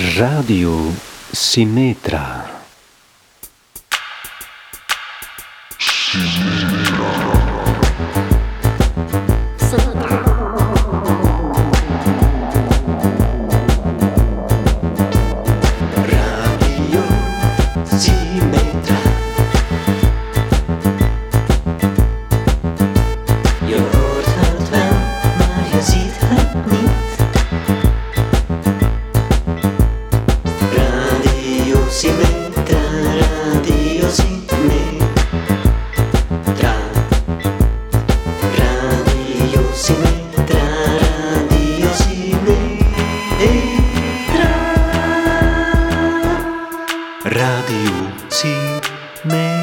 Radio Simetra. Mẹ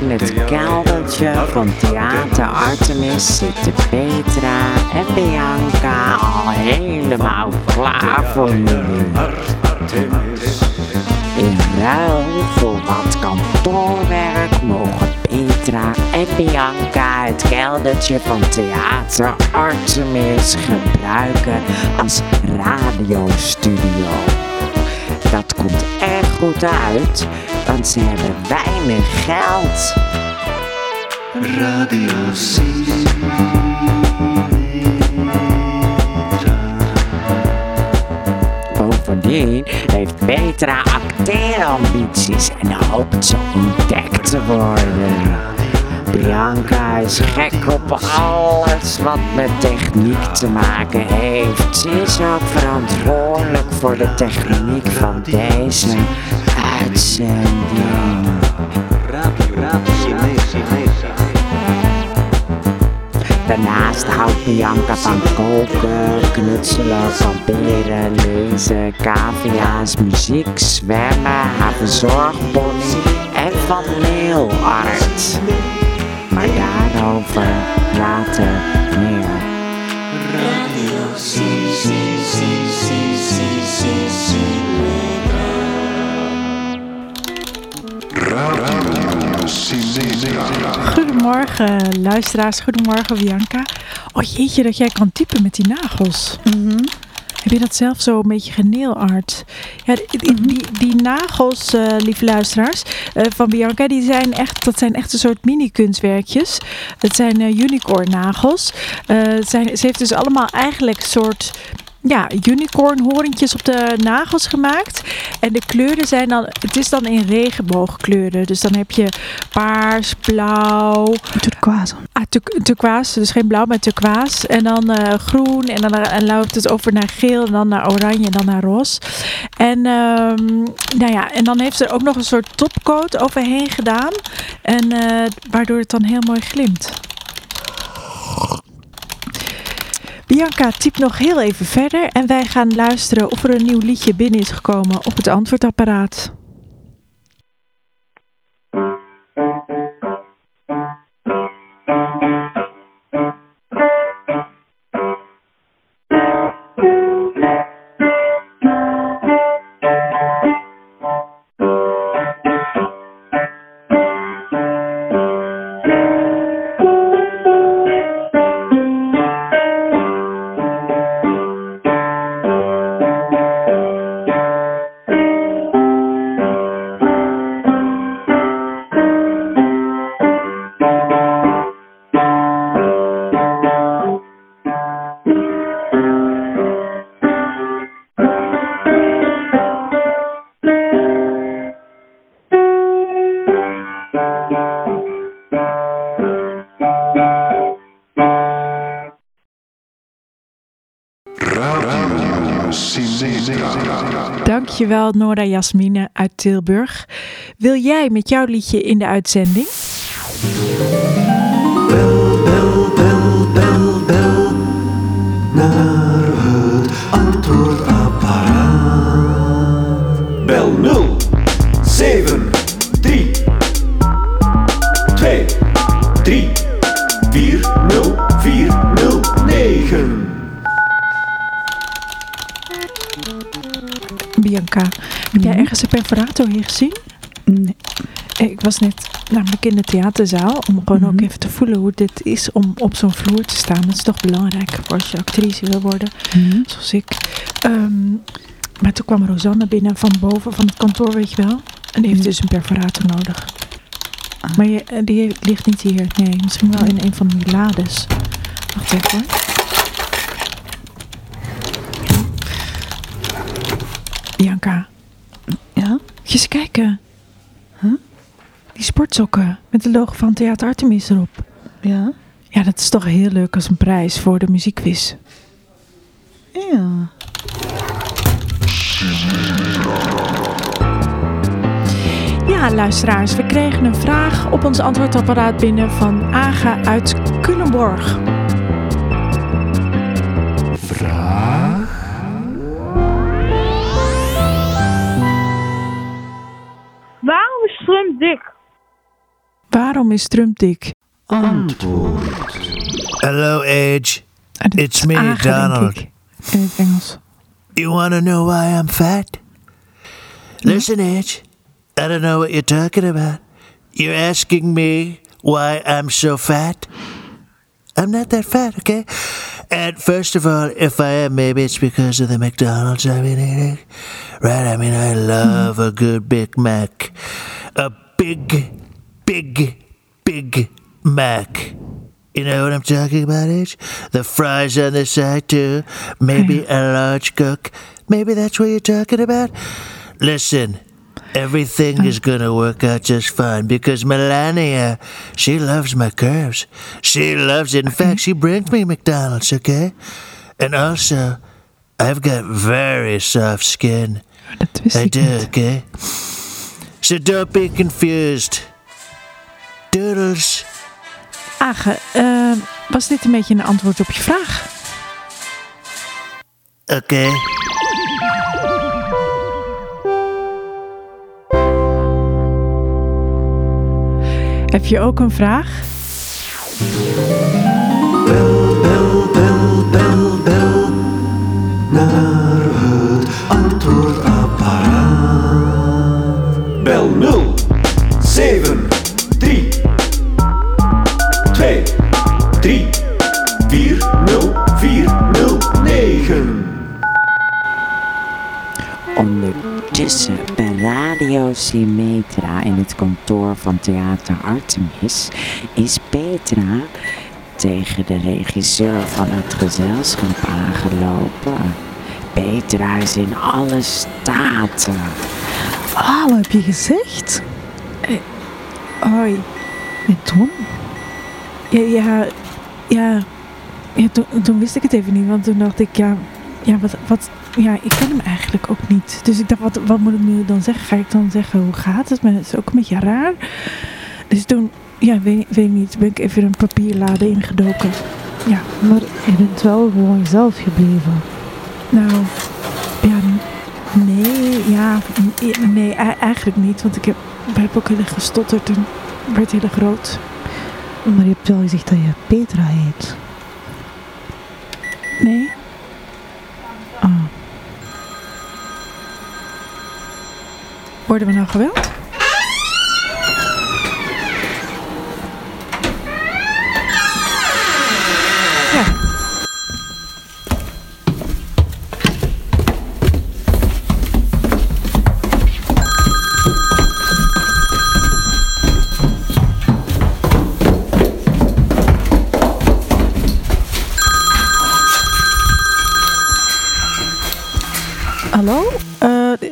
In het keldertje van Theater Artemis zitten Petra en Bianca al helemaal klaar voor jullie. In ruil voor wat kantoorwerk mogen Petra en Bianca het keldertje van Theater Artemis gebruiken als radiostudio. Dat komt goed uit, want ze hebben weinig geld. Radio Bovendien heeft Petra acteerambities en hoopt zo ontdekt te worden. Bianca is gek op alles wat met techniek te maken heeft. Ze is ook verantwoordelijk voor de techniek van deze uitzending. Daarnaast houdt Bianca van koken, knutselen, kamperen, lezen, cavia's, muziek, zwemmen, haar verzorgpony en van nailart. Maar daarover later meer. Goedemorgen, luisteraars. Goedemorgen, Bianca. Oh jeetje, dat jij kan typen met die nagels. Heb je dat zelf zo een beetje geneelart? Ja, die, die, die, die nagels, eh, lieve luisteraars, eh, van Bianca, die zijn echt, dat zijn echt een soort mini-kunstwerkjes. Het zijn eh, unicorn nagels. Zijn, ze heeft dus allemaal eigenlijk een soort ja, unicorn horentjes op de nagels gemaakt. En de kleuren zijn dan, het is dan in regenboogkleuren. Dus dan heb je paars, blauw. Turquoise. Ah, tur- turquoise, dus geen blauw, maar turquoise. En dan eh, groen en dan eh, en loopt het over naar geel en dan naar oranje en dan naar roze. En, ehm, nou ja, en dan heeft ze er ook nog een soort topcoat overheen gedaan. En eh, waardoor het dan heel mooi glimt. Bianca typt nog heel even verder en wij gaan luisteren of er een nieuw liedje binnen is gekomen op het antwoordapparaat. Dankjewel Nora Jasmine uit Tilburg. Wil jij met jouw liedje in de uitzending? Heb jij ergens een perforator hier gezien? Nee. Ik was net namelijk in de theaterzaal om gewoon ook even te voelen hoe dit is om op zo'n vloer te staan. Dat is toch belangrijk voor als je actrice wil worden, zoals ik. Ehm, maar toen kwam Rosanne binnen van boven van het kantoor, weet je wel. En die heeft dus een perforator nodig. Maar je, eh, die ligt niet hier. Nee, misschien wel in een van die lades. Wacht even hoor. Bianca, Ja? moet je eens kijken. Die sportsokken met de logo van Theater Artemis erop. Ja? Ja, dat is toch heel leuk als een prijs voor de muziekquiz. Ja. Ja, luisteraars, we kregen een vraag op ons antwoordapparaat binnen van Aga uit Culemborg. Dik? Waarom is Trump dik? Hello, Age. Ah, It's me, Aga, denk Donald. in het Engels. You want to know why I'm fat? Listen, Edge. I don't know what you're talking about. You're asking me why I'm so fat? I'm not that fat, okay? And first of all, if I am, maybe it's because of the McDonald's I've been eating. Right? I mean, I love a good Big Mac. A big, big, big Mac. You know what I'm talking about, Edge? The fries on the side, too. Maybe a large cook. Maybe that's what you're talking about. Listen, everything is gonna work out just fine because Melania, she loves my curves. She loves it. In fact, she brings me McDonald's, okay? And also, I've got very soft skin. I do, okay? So don't be confused. Doodles. Aga, eh, was dit een beetje een antwoord op je vraag? Okay. Heb je ook een vraag? Kantoor van Theater Artemis is Petra tegen de regisseur van het gezelschap aangelopen. Petra is in alle staten. Ah, wat heb je gezegd? Hoi. Met Tom? Ja, ja, ja, ja toen, toen wist ik het even niet, want toen dacht ik, ja, ja, wat, wat, ja, ik ken hem eigenlijk ook niet. Dus ik dacht, wat, wat moet ik nu dan zeggen? Ga ik dan zeggen, hoe gaat het? Maar dat is ook een beetje raar. Dus toen, ja, weet, weet niet, ben ik even een papierlade ingedoken. Ja, Maar je bent wel gewoon jezelf gebleven. nou, ja, nee, ja, nee, e- eigenlijk niet, want ik heb, ik heb ook heel erg gestotterd en werd heel groot. Maar je hebt wel gezegd dat je Petra heet. Nee? Worden we nou geweld?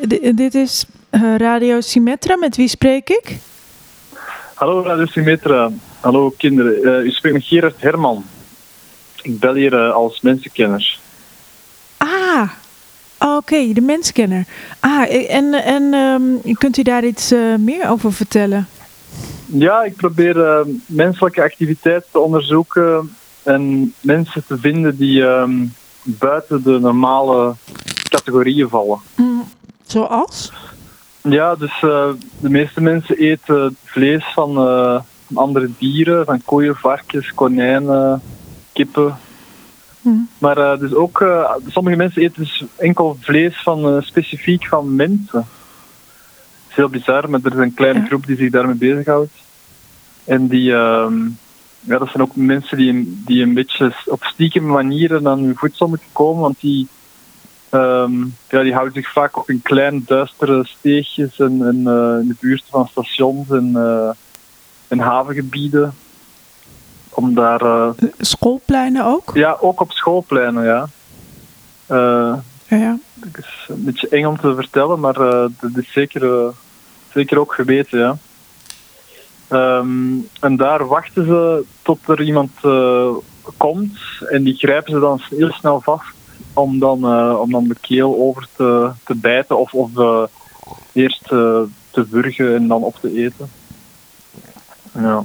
D- dit is eh, Radio Symmetra. Met wie spreek ik? Hallo Radio Symmetra. Hallo kinderen. Eh, u spreekt met Gerard Herman. Ik bel hier eh, als mensenkenner. Ah, Oké, de menskenner. Ah, en, en ehm, kunt u daar iets meer over vertellen? Ja, ik probeer menselijke activiteit te onderzoeken en mensen te vinden die ehm, buiten de normale categorieën vallen. Zoals? Ja, dus eh, de meeste mensen eten vlees van, eh, van andere dieren, van koeien, varkens, konijnen, kippen. Maar eh, dus ook, sommige mensen eten dus enkel vlees van specifiek van mensen. Dat is heel bizar, maar er is een kleine groep die zich daarmee bezighoudt. En die, ehm, ja, dat zijn ook mensen die, die een beetje op stiekem manieren aan hun voedsel moeten komen, want die, ehm, ja, die houden zich vaak op in kleine, duistere steegjes en, en eh, in de buurt van stations en, eh, en havengebieden. Om daar eh, Schoolpleinen ook? ja, ook op schoolpleinen, ja. Ja, ja. het is een beetje eng om te vertellen, maar dat is zeker, zeker ook geweten, ja. Ehm, en daar wachten ze tot er iemand komt en die grijpen ze dan heel snel vast om dan, eh, om dan de keel over te, te bijten of, of eh, eerst eh, te wurgen en dan op te eten. Ja.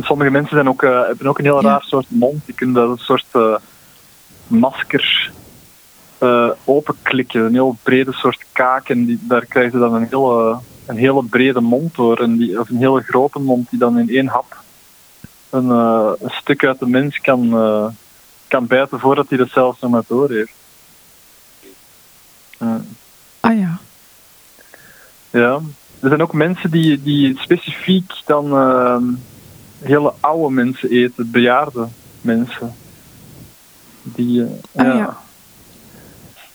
Sommige mensen zijn ook, hebben ook een heel raar soort mond. Die kunnen dat een soort masker eh, openklikken. Een heel brede soort kaak. En die, daar krijgen ze dan een hele, een hele brede mond door. En die, of een hele grote mond die dan in één hap een, een stuk uit de mens kan, kan bijten voordat hij dat zelfs nog maar door heeft. Ah ja. Ja, er zijn ook mensen die, die specifiek dan ehm, hele oude mensen eten, bejaarde mensen. Die, eh, Ah, ja. ja.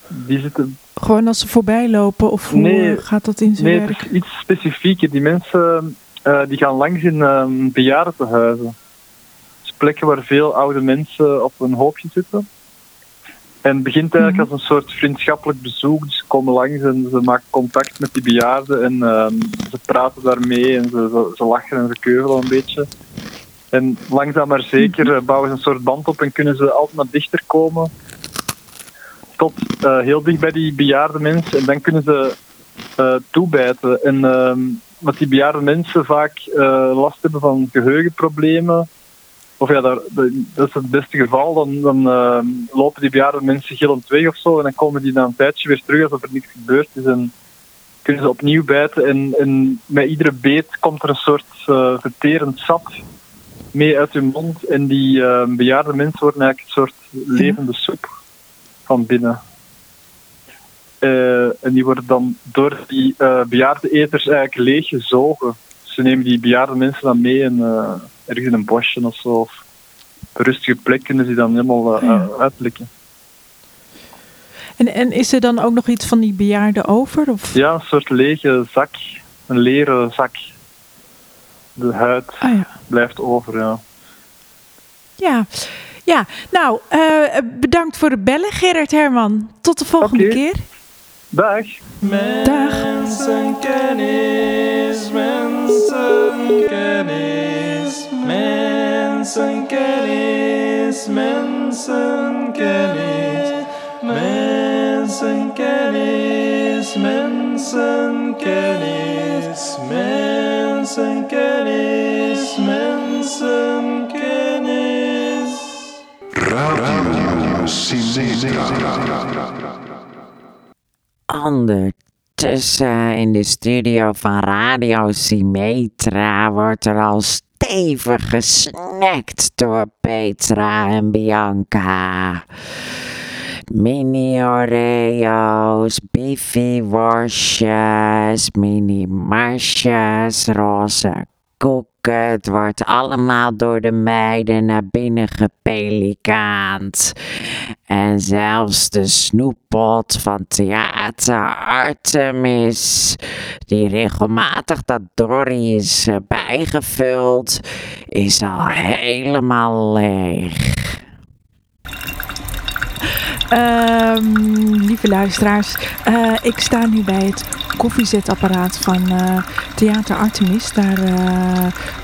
Die zitten. Gewoon als ze voorbij lopen of hoe Nee, eh, gaat dat in zijn Nee, werk? het is iets specifieker. Die mensen eh, die gaan langs in ehm bejaardentehuizen. Dus plekken waar veel oude mensen op een hoopje zitten. En het begint eigenlijk als een soort vriendschappelijk bezoek. Dus ze komen langs en ze maken contact met die bejaarden en ehm, ze praten daarmee en ze, ze, ze lachen en ze keuvelen een beetje. En langzaam maar zeker eh, bouwen ze een soort band op en kunnen ze altijd maar dichter komen. Tot eh, heel dicht bij die bejaarde mensen. En dan kunnen ze eh, toebijten. En ehm, wat die bejaarde mensen vaak last hebben van geheugenproblemen. Of ja, daar, dat is het beste geval. Dan, dan ehm, lopen die bejaarde mensen gillend weg of zo. En dan komen die na een tijdje weer terug alsof er niks gebeurd is. En kunnen ze opnieuw bijten. En, en met iedere beet komt er een soort eh, verterend sap mee uit hun mond. En die ehm, bejaarde mensen worden eigenlijk een soort levende soep van binnen. Eh, en die worden dan door die eh bejaarde eters eigenlijk leeggezogen. Ze nemen die bejaarde mensen dan mee en eh, ergens in een bosje of zo. Of op rustige plek kunnen ze die dan helemaal Ja. uitblikken. En, en is er dan ook nog iets van die bejaarden over? Of? Ja, een soort lege zak. Een leren zak. De huid Ah ja. blijft over, ja. Ja, ja. nou, bedankt voor het bellen, Gerard Herman. Tot de volgende keer. Dag. Dag. Mensenkennis, mensenkennis, mensenkennis, mensenkennis, mensenkennis, mensenkennis, mensenkennis, mensenkennis. Radio Sinetra. Ondertussen in de studio van Radio Symmetra wordt er al stevig gesnackt door Petra en Bianca. Mini Oreo's, worstjes, mini marsjes, roze Het wordt allemaal door de meiden naar binnen gepelikaand. En zelfs de snoeppot van Theater Artemis, die regelmatig dat Dorry is eh, bijgevuld, is al helemaal leeg. Ehm, lieve luisteraars, eh, ik sta nu bij het koffiezetapparaat van eh, Theater Artemis. Daar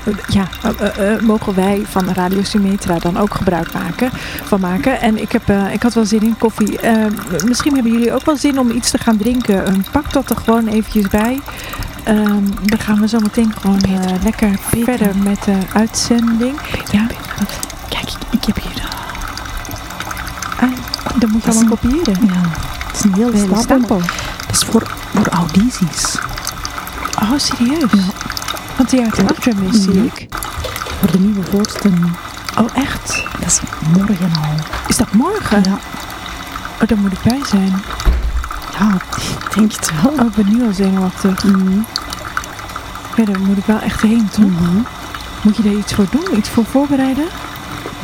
eh, ja, mogen wij van Radio Symmetra dan ook gebruik maken, van maken. En ik, heb, ik had wel zin in koffie. Eh, misschien hebben jullie ook wel zin om iets te gaan drinken. Eh, pak dat er gewoon eventjes bij. Ehm, dan gaan we zo meteen gewoon lekker verder met de uitzending. Ja, ik, ik heb hier... Ah, dan moet je Dat is allemaal kopiëren. Ja, het is een heel Hele stapel. stapel. Dat is voor, voor audities. Oh, serieus? Van Theater Artemis zie Ja. ik. Voor de nieuwe voorstelling. Oh, echt? Dat is morgen al. Is dat morgen? Ja, Oh, daar moet ik bij zijn. ja ik denk het wel. Oh, ik ben nu al zenuwachtig. Mhm. Ja, daar moet ik wel echt heen, toch? Mhm. Moet je daar iets voor doen? Iets voor voorbereiden?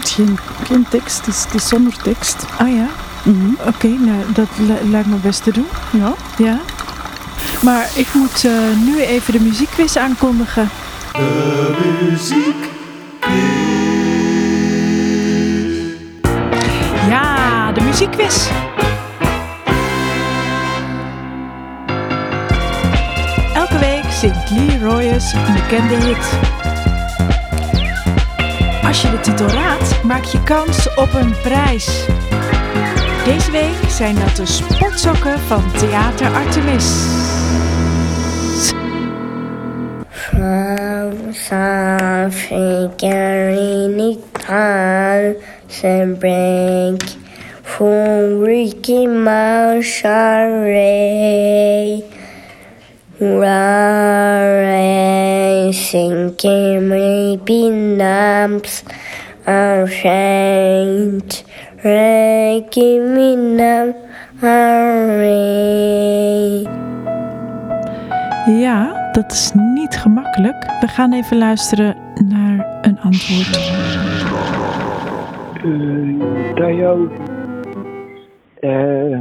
Is geen, geen tekst, het is, het is zonder tekst. Oh ja? Mhm. Oké, nou, dat li- lijkt me best te doen. Ja. Ja. Maar ik moet eh, nu even de muziekquiz aankondigen. Ja, de muziekquiz. Elke week zingt Lee Royers een bekende hit. Als je de titel raadt, maak je kans op een prijs. Deze week zijn dat de sportsokken van Theater Artemis. Afrikaan zijn brink voor Ricky Rare sinking maybe names are saint Ja, dat is niet gemakkelijk. We gaan even luisteren naar een antwoord. Uh. Eh,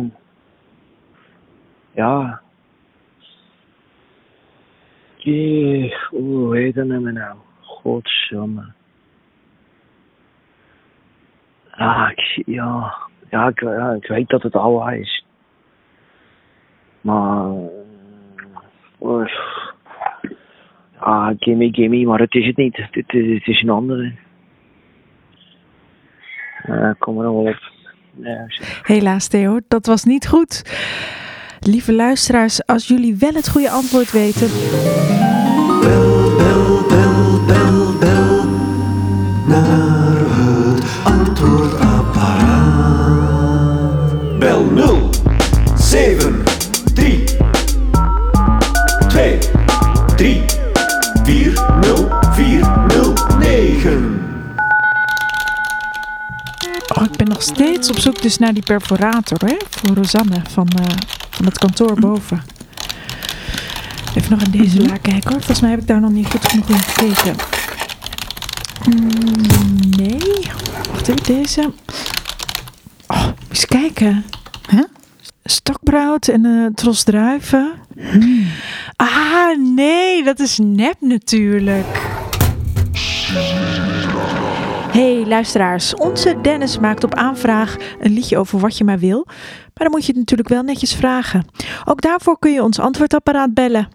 ja. Jee, hoe heet dat nou nou? Godsamme. Ah, ik, ja. Ja ik, ja, weet dat het al is. Maar... eh, Ah, gimme, gimme, maar het is het niet. Het, is een andere. Uh, kom er wel op. Helaas Theo, dat was niet goed. Lieve luisteraars, als jullie wel het goede antwoord weten, antwoordapparaat. Bel 0 7 3 2 3 4 0 4 0 9. oh, ik ben nog steeds op zoek dus naar die perforator hè, voor Rosanne van, eh, van het kantoor boven. Even nog in deze la kijken hoor. Volgens mij heb ik daar nog niet goed genoeg in gekeken. Mm, nee. Wacht even, deze. Oh, eens kijken. Hè? Stokbrood en een tros druiven. Ah, nee, dat is nep natuurlijk. Hey luisteraars, onze Dennis maakt op aanvraag een liedje over wat je maar wil. Maar dan moet je het natuurlijk wel netjes vragen. Ook daarvoor kun je ons antwoordapparaat bellen.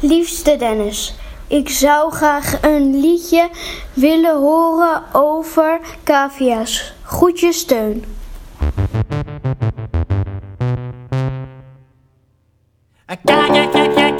Liefste Dennis, ik zou graag een liedje willen horen over cavia's. Groetjes steun. Carias,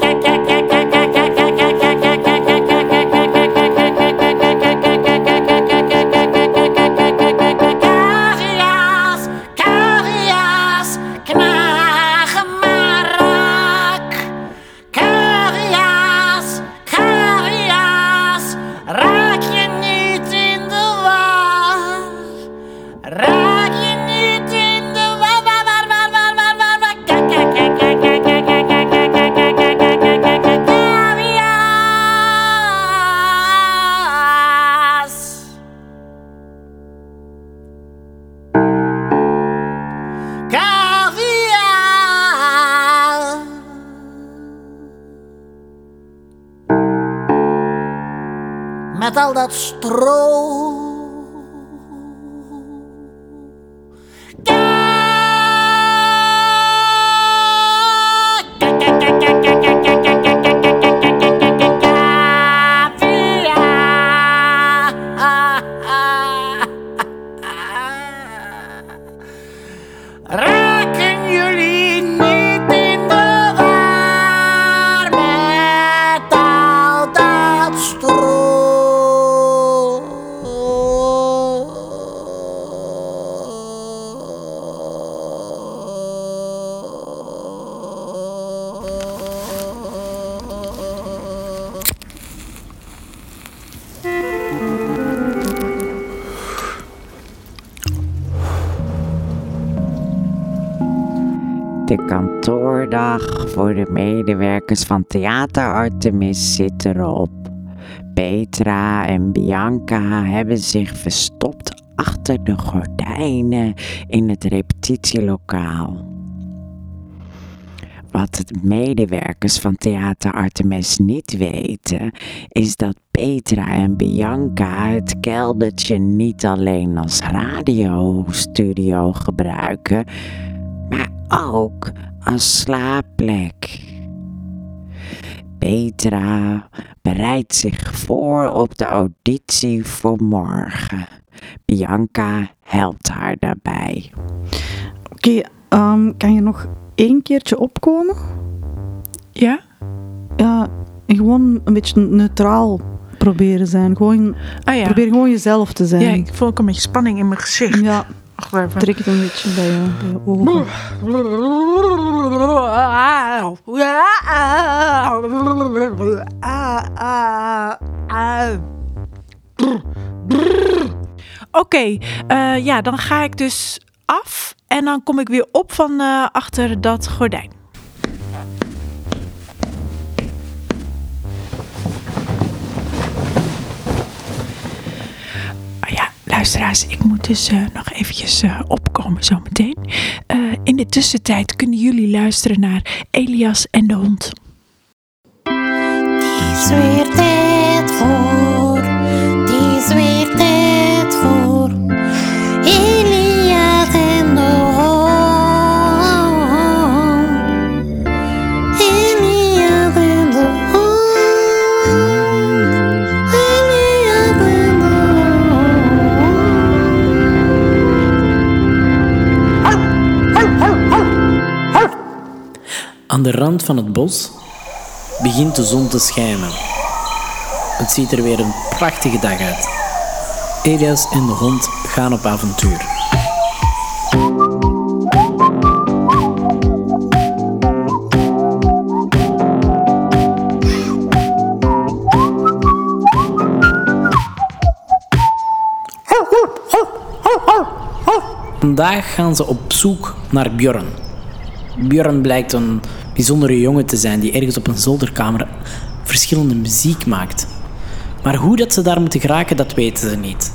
outstretched voor de medewerkers van Theater Artemis zit erop. Petra en Bianca hebben zich verstopt achter de gordijnen in het repetitielokaal. Wat de medewerkers van Theater Artemis niet weten, is dat Petra en Bianca het keldertje niet alleen als radiostudio gebruiken, maar ook als slaapplek. Petra bereidt zich voor op de auditie voor morgen. Bianca helpt haar daarbij. Oké, ehm, kan je nog één keertje opkomen? Ja? Ja, gewoon een beetje neutraal proberen zijn. Gewoon, Ah ja. Probeer gewoon jezelf te zijn. Ja, ik voel ook een beetje spanning in mijn gezicht. Ja, Wacht even. trek het een beetje bij je, bij je. Oké, eh, ja, dan ga ik dus af en dan kom ik weer op van eh, achter dat gordijn. Luisteraars, ik moet dus eh, nog eventjes eh, opkomen zometeen. Eh in de tussentijd kunnen jullie luisteren naar Elias en de hond. weer tijd voor, weer tijd Aan de rand van het bos begint de zon te schijnen. Het ziet er weer een prachtige dag uit. Elias en de hond gaan op avontuur. Vandaag gaan ze op zoek naar Bjorn. Bjorn blijkt een bijzondere jongen te zijn die ergens op een zolderkamer verschillende muziek maakt. Maar hoe dat ze daar moeten geraken, dat weten ze niet.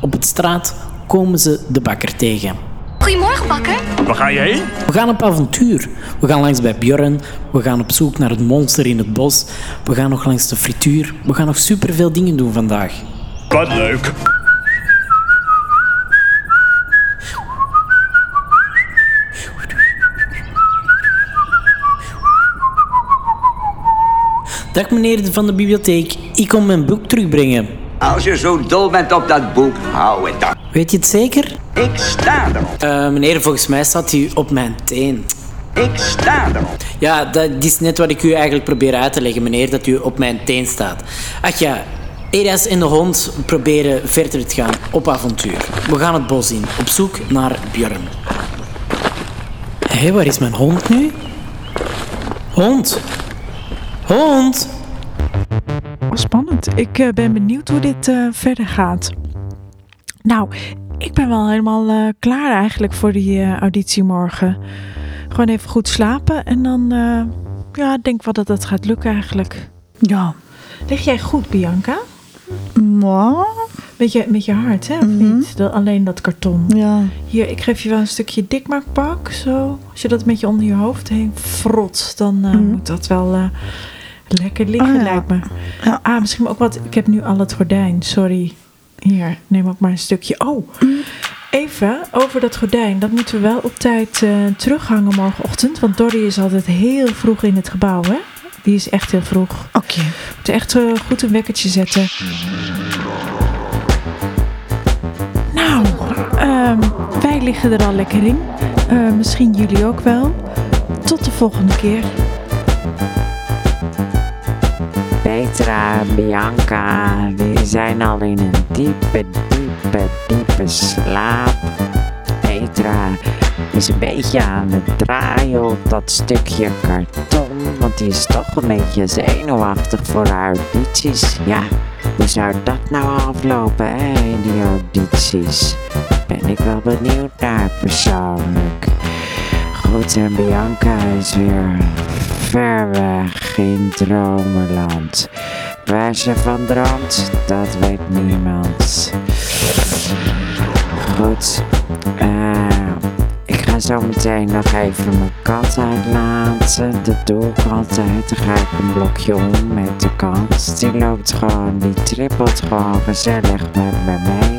Op het straat komen ze de bakker tegen. Goedemorgen, bakker. Waar ga je heen? We gaan op avontuur. We gaan langs bij Bjorn. We gaan op zoek naar het monster in het bos. We gaan nog langs de frituur. We gaan nog superveel dingen doen vandaag. Wat leuk. Dag meneer van de bibliotheek. Ik kom mijn boek terugbrengen. Als je zo dol bent op dat boek, hou het dan. Weet je het zeker? Ik sta erop. Eh, meneer, volgens mij staat u op mijn teen. Ik sta erop. Ja, dat is net wat ik u eigenlijk probeer uit te leggen, meneer, dat u op mijn teen staat. Ach ja, Elias en de hond proberen verder te gaan op avontuur. We gaan het bos in, op zoek naar Björn. Hé, waar is mijn hond nu? Hond! Hond! Oh, spannend. Ik eh, ben benieuwd hoe dit eh, verder gaat. Nou, ik ben wel helemaal eh, klaar eigenlijk voor die eh, auditie morgen. Gewoon even goed slapen en dan eh, ja, ik denk wel dat dat gaat lukken eigenlijk. Ja. Lig jij goed, Bianca? Maar... Met je, met je hart, hè? Of niet? Dat, alleen dat karton. Ja. Hier, ik geef je wel een stukje dikmaakpak. Zo. Als je dat met je onder je hoofd heen frot, dan eh, moet dat wel eh, lekker liggen, Ah, ja. lijkt me. Ah, misschien ook wat. Ik heb nu al het gordijn. Sorry. Hier, neem ook maar een stukje. Oh, even over dat gordijn. Dat moeten we wel op tijd eh, terughangen morgenochtend. Want Dorry is altijd heel vroeg in het gebouw, hè? Die is echt heel vroeg. Oké. We moeten echt eh, goed een wekkertje zetten. Nou, ehm, wij liggen er al lekker in. Eh, misschien jullie ook wel. Tot de volgende keer. Petra en Bianca, die zijn al in een diepe, diepe, diepe slaap. Petra is een beetje aan het draaien op dat stukje karton, want die is toch een beetje zenuwachtig voor haar audities. Ja, hoe zou dat nou aflopen, hè, die audities? Ben ik wel benieuwd naar persoonlijk. Goed, en Bianca is weer ver weg in dromenland. Waar ze van droomt, dat weet niemand. Goed, eh, ik ga zo meteen nog even mijn kat uitlaten. Doe ik altijd. Dan ga ik een blokje om met de kat. Die loopt gewoon, die trippelt gewoon gezellig met me mee.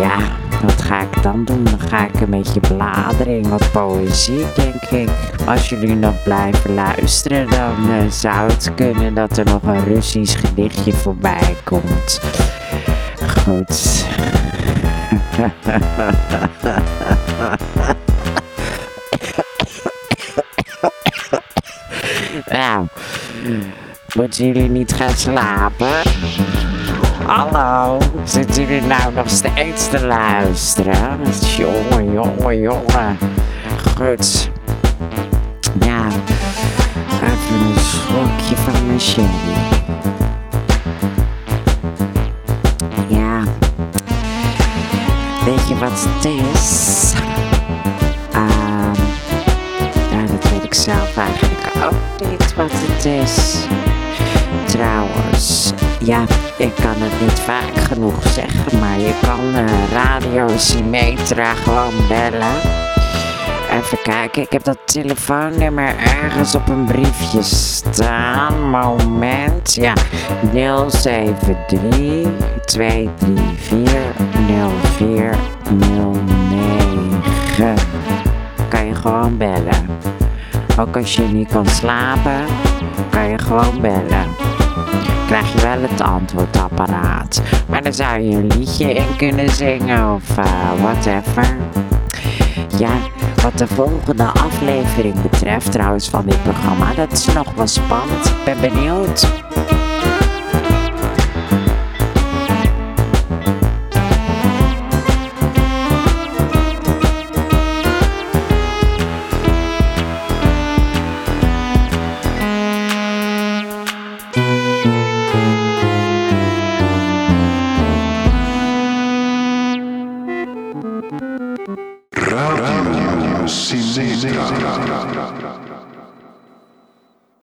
Ja, wat ga ik dan doen? Dan ga ik een beetje bladeren in wat poëzie, denk ik. Als jullie nog blijven luisteren, dan eh, zou het kunnen dat er nog een Russisch gedichtje voorbij komt. Goed. nou, moeten jullie niet gaan slapen? Hallo, zitten jullie nou nog steeds te luisteren? Jongen, jongen, jongen. Goed. Ja, even een slokje van mijn sherry. Ja, weet je wat het is? Ja, dat weet ik zelf eigenlijk ook niet wat het is. Trouwens, ja, ik kan het niet vaak genoeg zeggen, maar je kan eh, Radio Symmetra gewoon bellen. Even kijken, ik heb dat telefoonnummer ergens op een briefje staan. Moment, ja, 073 234 0409. Kan je gewoon bellen. Ook als je niet kan slapen, kan je gewoon bellen krijg je wel het antwoordapparaat. Maar dan zou je een liedje in kunnen zingen of uh, whatever. Ja, wat de volgende aflevering betreft trouwens van dit programma, dat is nog wel spannend. Ik ben benieuwd.